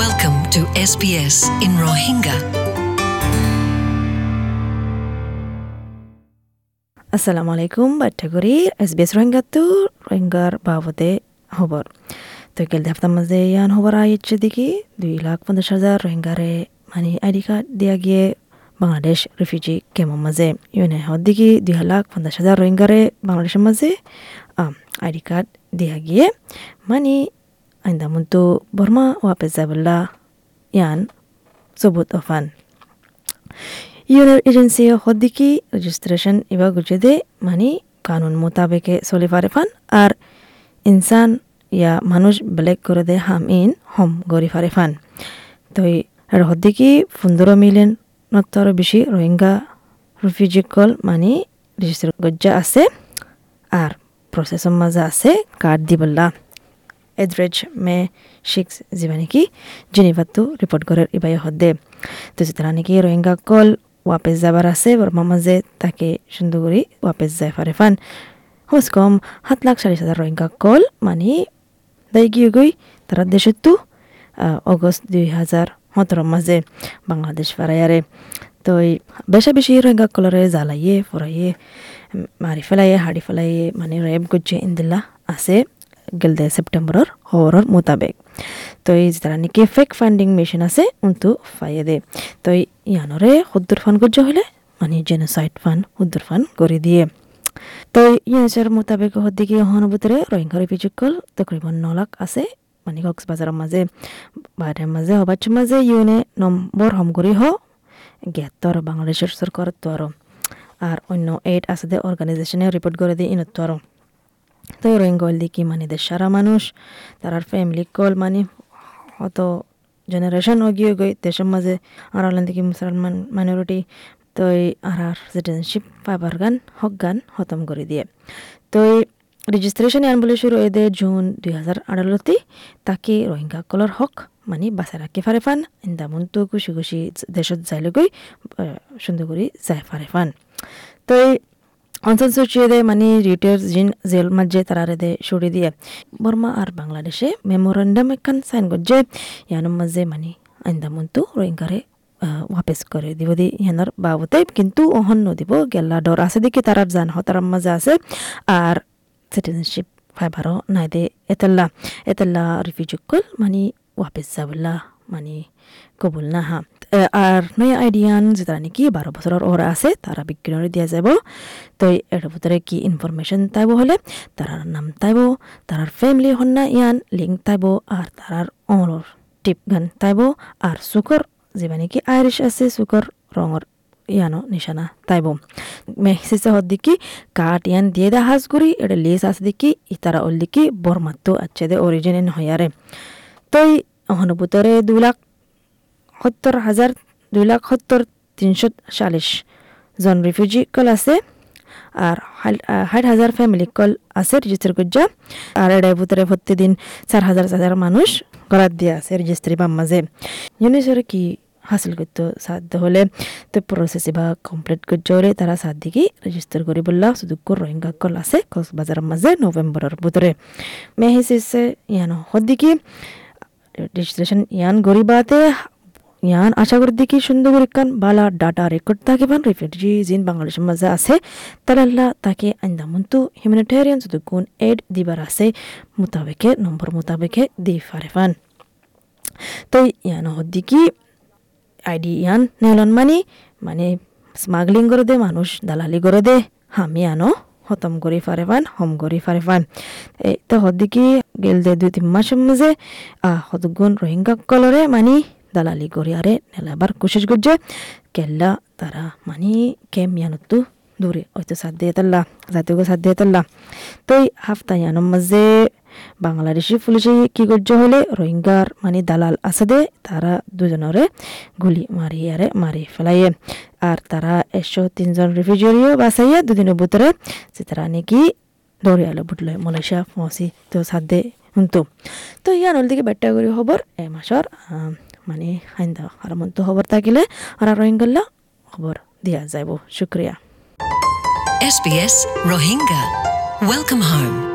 Welcome to SBS in Rohingya. আসসালামু আলাইকুম বাট্টাগুৰি এছ বি এছ ৰোহিংগাটো ৰোহিংগাৰ বাবদে খবৰ তো কেল হাফতার মাঝে ইয়ান খবর আইছে দেখি দুই লাখ পঞ্চাশ হাজার রোহিঙ্গারে মানে আইডি কার্ড দিয়া গিয়ে বাংলাদেশ রিফিউজি কেমন মাঝে ইউনে হদ দেখি দুই লাখ পঞ্চাশ হাজার রোহিঙ্গারে বাংলাদেশের মাঝে আইডি কার্ড দিয়া গিয়ে মানে মন্তু বর্মা ওয়াপেস যাবল্লা ইয়ান সবুত অফান ইউনের এজেন্সি হদ্দিকি রেজিস্ট্রেশন ইবা গুজেদে মানে কানুন মোতাবেকে চলি পারে ফান আর ইনসান ইয়া মানুষ বেলেগ করে দে হাম ইন হম গরি ফারে ফান তো আর হদ্দিকি পনেরো মিলিয়ন নত্তর বেশি রোহিঙ্গা রিফিউজিকল মানে রেজিস্টার গজ্জা আছে আর প্রসেসর মাঝে আছে কার্ড দিবল্লা এড্রেজ মে যিবা নেকি জেনিভাতো রিপোর্ট করে ইবাই হদে। তো যেতারা নাকি রোহিঙ্গা কল ওয়াপেস যাবার আছে বর্মা মাঝে তাকে সুন্দর করে ওয়াপেস যায় ফারে ফান। হোস কম সাত লাখ চাল্লিশ হাজার রোহিঙ্গা কল মানে দাই গিয়ে গই তারা দেশতো অগস্ট দুই হাজার সতেরোর মাঝে বাংলাদেশ ফারাইয়ারে তো বেশা বেশি রোহিঙ্গা কলরে জ্বালাইয়ে, ফরাইয়ে মারি ফেলাইয়ে, হাড়ি ফেলাইয়ে মানে রেপ গুজে ইন্দিল্লা আছে। গেলদে সেপ্টেম্বরের খবরের মোতাবেক। তো এই নাকি ফেক ফান্ডিং মেশিন আছে উন্তু ফাইয়ে দে। তো ইয়ানরে সত্তর ফান গজ্জ হলে মানে জেনোসাইড ফান সত্তর ফান করে দিয়ে। তো ইয়ানসার মোতাবেক হদ্দিকে সহানুভূতিৰে রোহিঙ্গা রিফিউজিকল তকরিবন ন লাখ আছে মানে কক্সবাজারের মাঝে বাইরের মাঝে হবাচ্ছর মাঝে, ইউনে নম্বর হম করি হ জ্ঞাতর বাংলাদেশের সরকার তো আরও। আর অন্য এইট আছে অর্গানাইজেশনে রিপোর্ট করে দিয়ে আরও। তো রোহিঙ্গল দেখি মানে দেশ সারা মানুষ তারার ফ্যামিলি কল মানে অত জেনারেশন অগিয়ে গই, দেশের মাঝে আর হলেন দেখি মুসলমান মাইনরিটি তো আর আর সিটিজেনশিপ পাইবার গান, হক গান খতম করে দিয়ে। তো রেজিস্ট্রেশন বলে শুরু এদে জুন দুই হাজার আঠারোতে, তাকে রোহিঙ্গা কলর হক মানে বাসা রাখি ফারে ফান ইন্দামন তো খুশি খুশি দেশত যাইলে গই সুন্দর করে যাই ফারে ফান। তো অঞ্চল সূচিয়ে দে মানে রিটের জিন জেল মাঝে তারারে দে সরি দিয়ে বর্মা আর বাংলাদেশে মেমোরেন্ডাম একখান সাইন করছে ইয়ানোর মাঝে মানে আইন্দামন্তু রোহিঙ্গারে ওয়াপেস করে দিব দি ইয়ানোর বাবতে। কিন্তু অহন নদিব গেল্লা ডর আছে দেখি তারার জান হতারার মাঝে আছে আর সিটিজেনশিপ ফাইবারও নাই দে এতেল্লা এতেল্লা রিফিউজিকল মানে ওয়াপেস যাবল্লা মানে কবুল না হা আর নয়া আইডিয়ান যেটা নাকি বারো বছরের ওরা আছে, তারা বিজ্ঞানের দিয়া যাব। তো এর ভিতরে কি ইনফরমেশন তাইব হলে, তারার নাম তাইব তারার ফ্যামিলি হন্না ইয়ান লিঙ্ক তাইব আর তারার অলর টিপ গান তাইব আর সুকর যেবা নাকি আইরিশ আছে সুকর রঙর ইয়ানো নিশানা তাইব মেহসিসে হদ দিকি কাট ইয়ান দিয়ে দা হাজ করি এটা লেস আছে দিকি ইতারা ওল দিকি বরমাত্তো আচ্ছে দে অরিজিন হয়ারে তো অনুভূতরে দু লাখ সত্তর হাজার দুই লাখ সত্তর তিনশো চাল্লিশ জন রিফিউজি কল আছে আর ষাট হাজার ফ্যামিলি কল আছে রেজিস্টার করছে আর এটার ভিতরে প্রতিদিন চার হাজার হাজার মানুষ গড়াত দিয়ে আছে রেজিস্ট্রি বাম মাঝে ইউনিসরে কি হাসিল করতে সাধ্য হলে তো প্রসেস বা কমপ্লিট করছে হলে তারা সাত দিকে রেজিস্টার করি বললা শুধু রোহিঙ্গা কল আছে কক্সবাজারের মাঝে নভেম্বরের ভিতরে মেহিসিসে ইয়ানো। হদ্দিকে রেজিস্ট্রেশন ইয়ান গরিবাতে ইয়ান আশা করি দেখি সুন্দর কান বালা ডাটা রেকর্ড থাকে পান রিফিউজি জিন বাংলাদেশের মাঝে আছে তাহলে তাকে আন্দামন্তু হিউম্যানিটেরিয়ান যদি কোন এড দিবার আছে, মোতাবেকে, নম্বর মোতাবেকে দি ফারে ফান তো ইয়ান হদ্দিকি আইডি ইয়ান নেলন মানি মানে স্মাগলিং করে দে, মানুষ দালালি করে দে, হামি আনো খতম করে ফারে ফান হম করে ফারে ফান এই তো হদ্দিকি গেল দে দুই তিন মাসের মাঝে হতগুণ রোহিঙ্গা কলরে মানি কেল্লা তারা মানি কেম ইয়ানতো দূরে হয়তো দিয়ে তাল্লা জাতীয় সাথ দিয়ে তাল্লা তো এই হাফতা ইয়ানোর মাঝে বাংলাদেশি পুলিশে কি করছে হলে রোহিঙ্গার মানে দালাল আছে দে তারা দুজনরে গুলি মারি আরে মারি ফেলাইয়ে আর তারা একশো তিনজন রিফিউজিও বাঁচাইয়ে দুদিনের ভিতরে যে তারা নাকি দৌড়িয়ালে বুটলে মালয়েশিয়া পৌঁছি তো দে শুনতো তো ইয়ান হল দিকে বেটা করি খবর এ মাসর মানে আইন্দা আর মন্ত খবর থাকিলে আর রোহিঙ্গাল্লা খবর দিয়া যাব শুক্রিয়া SBS Rohingya. Welcome home.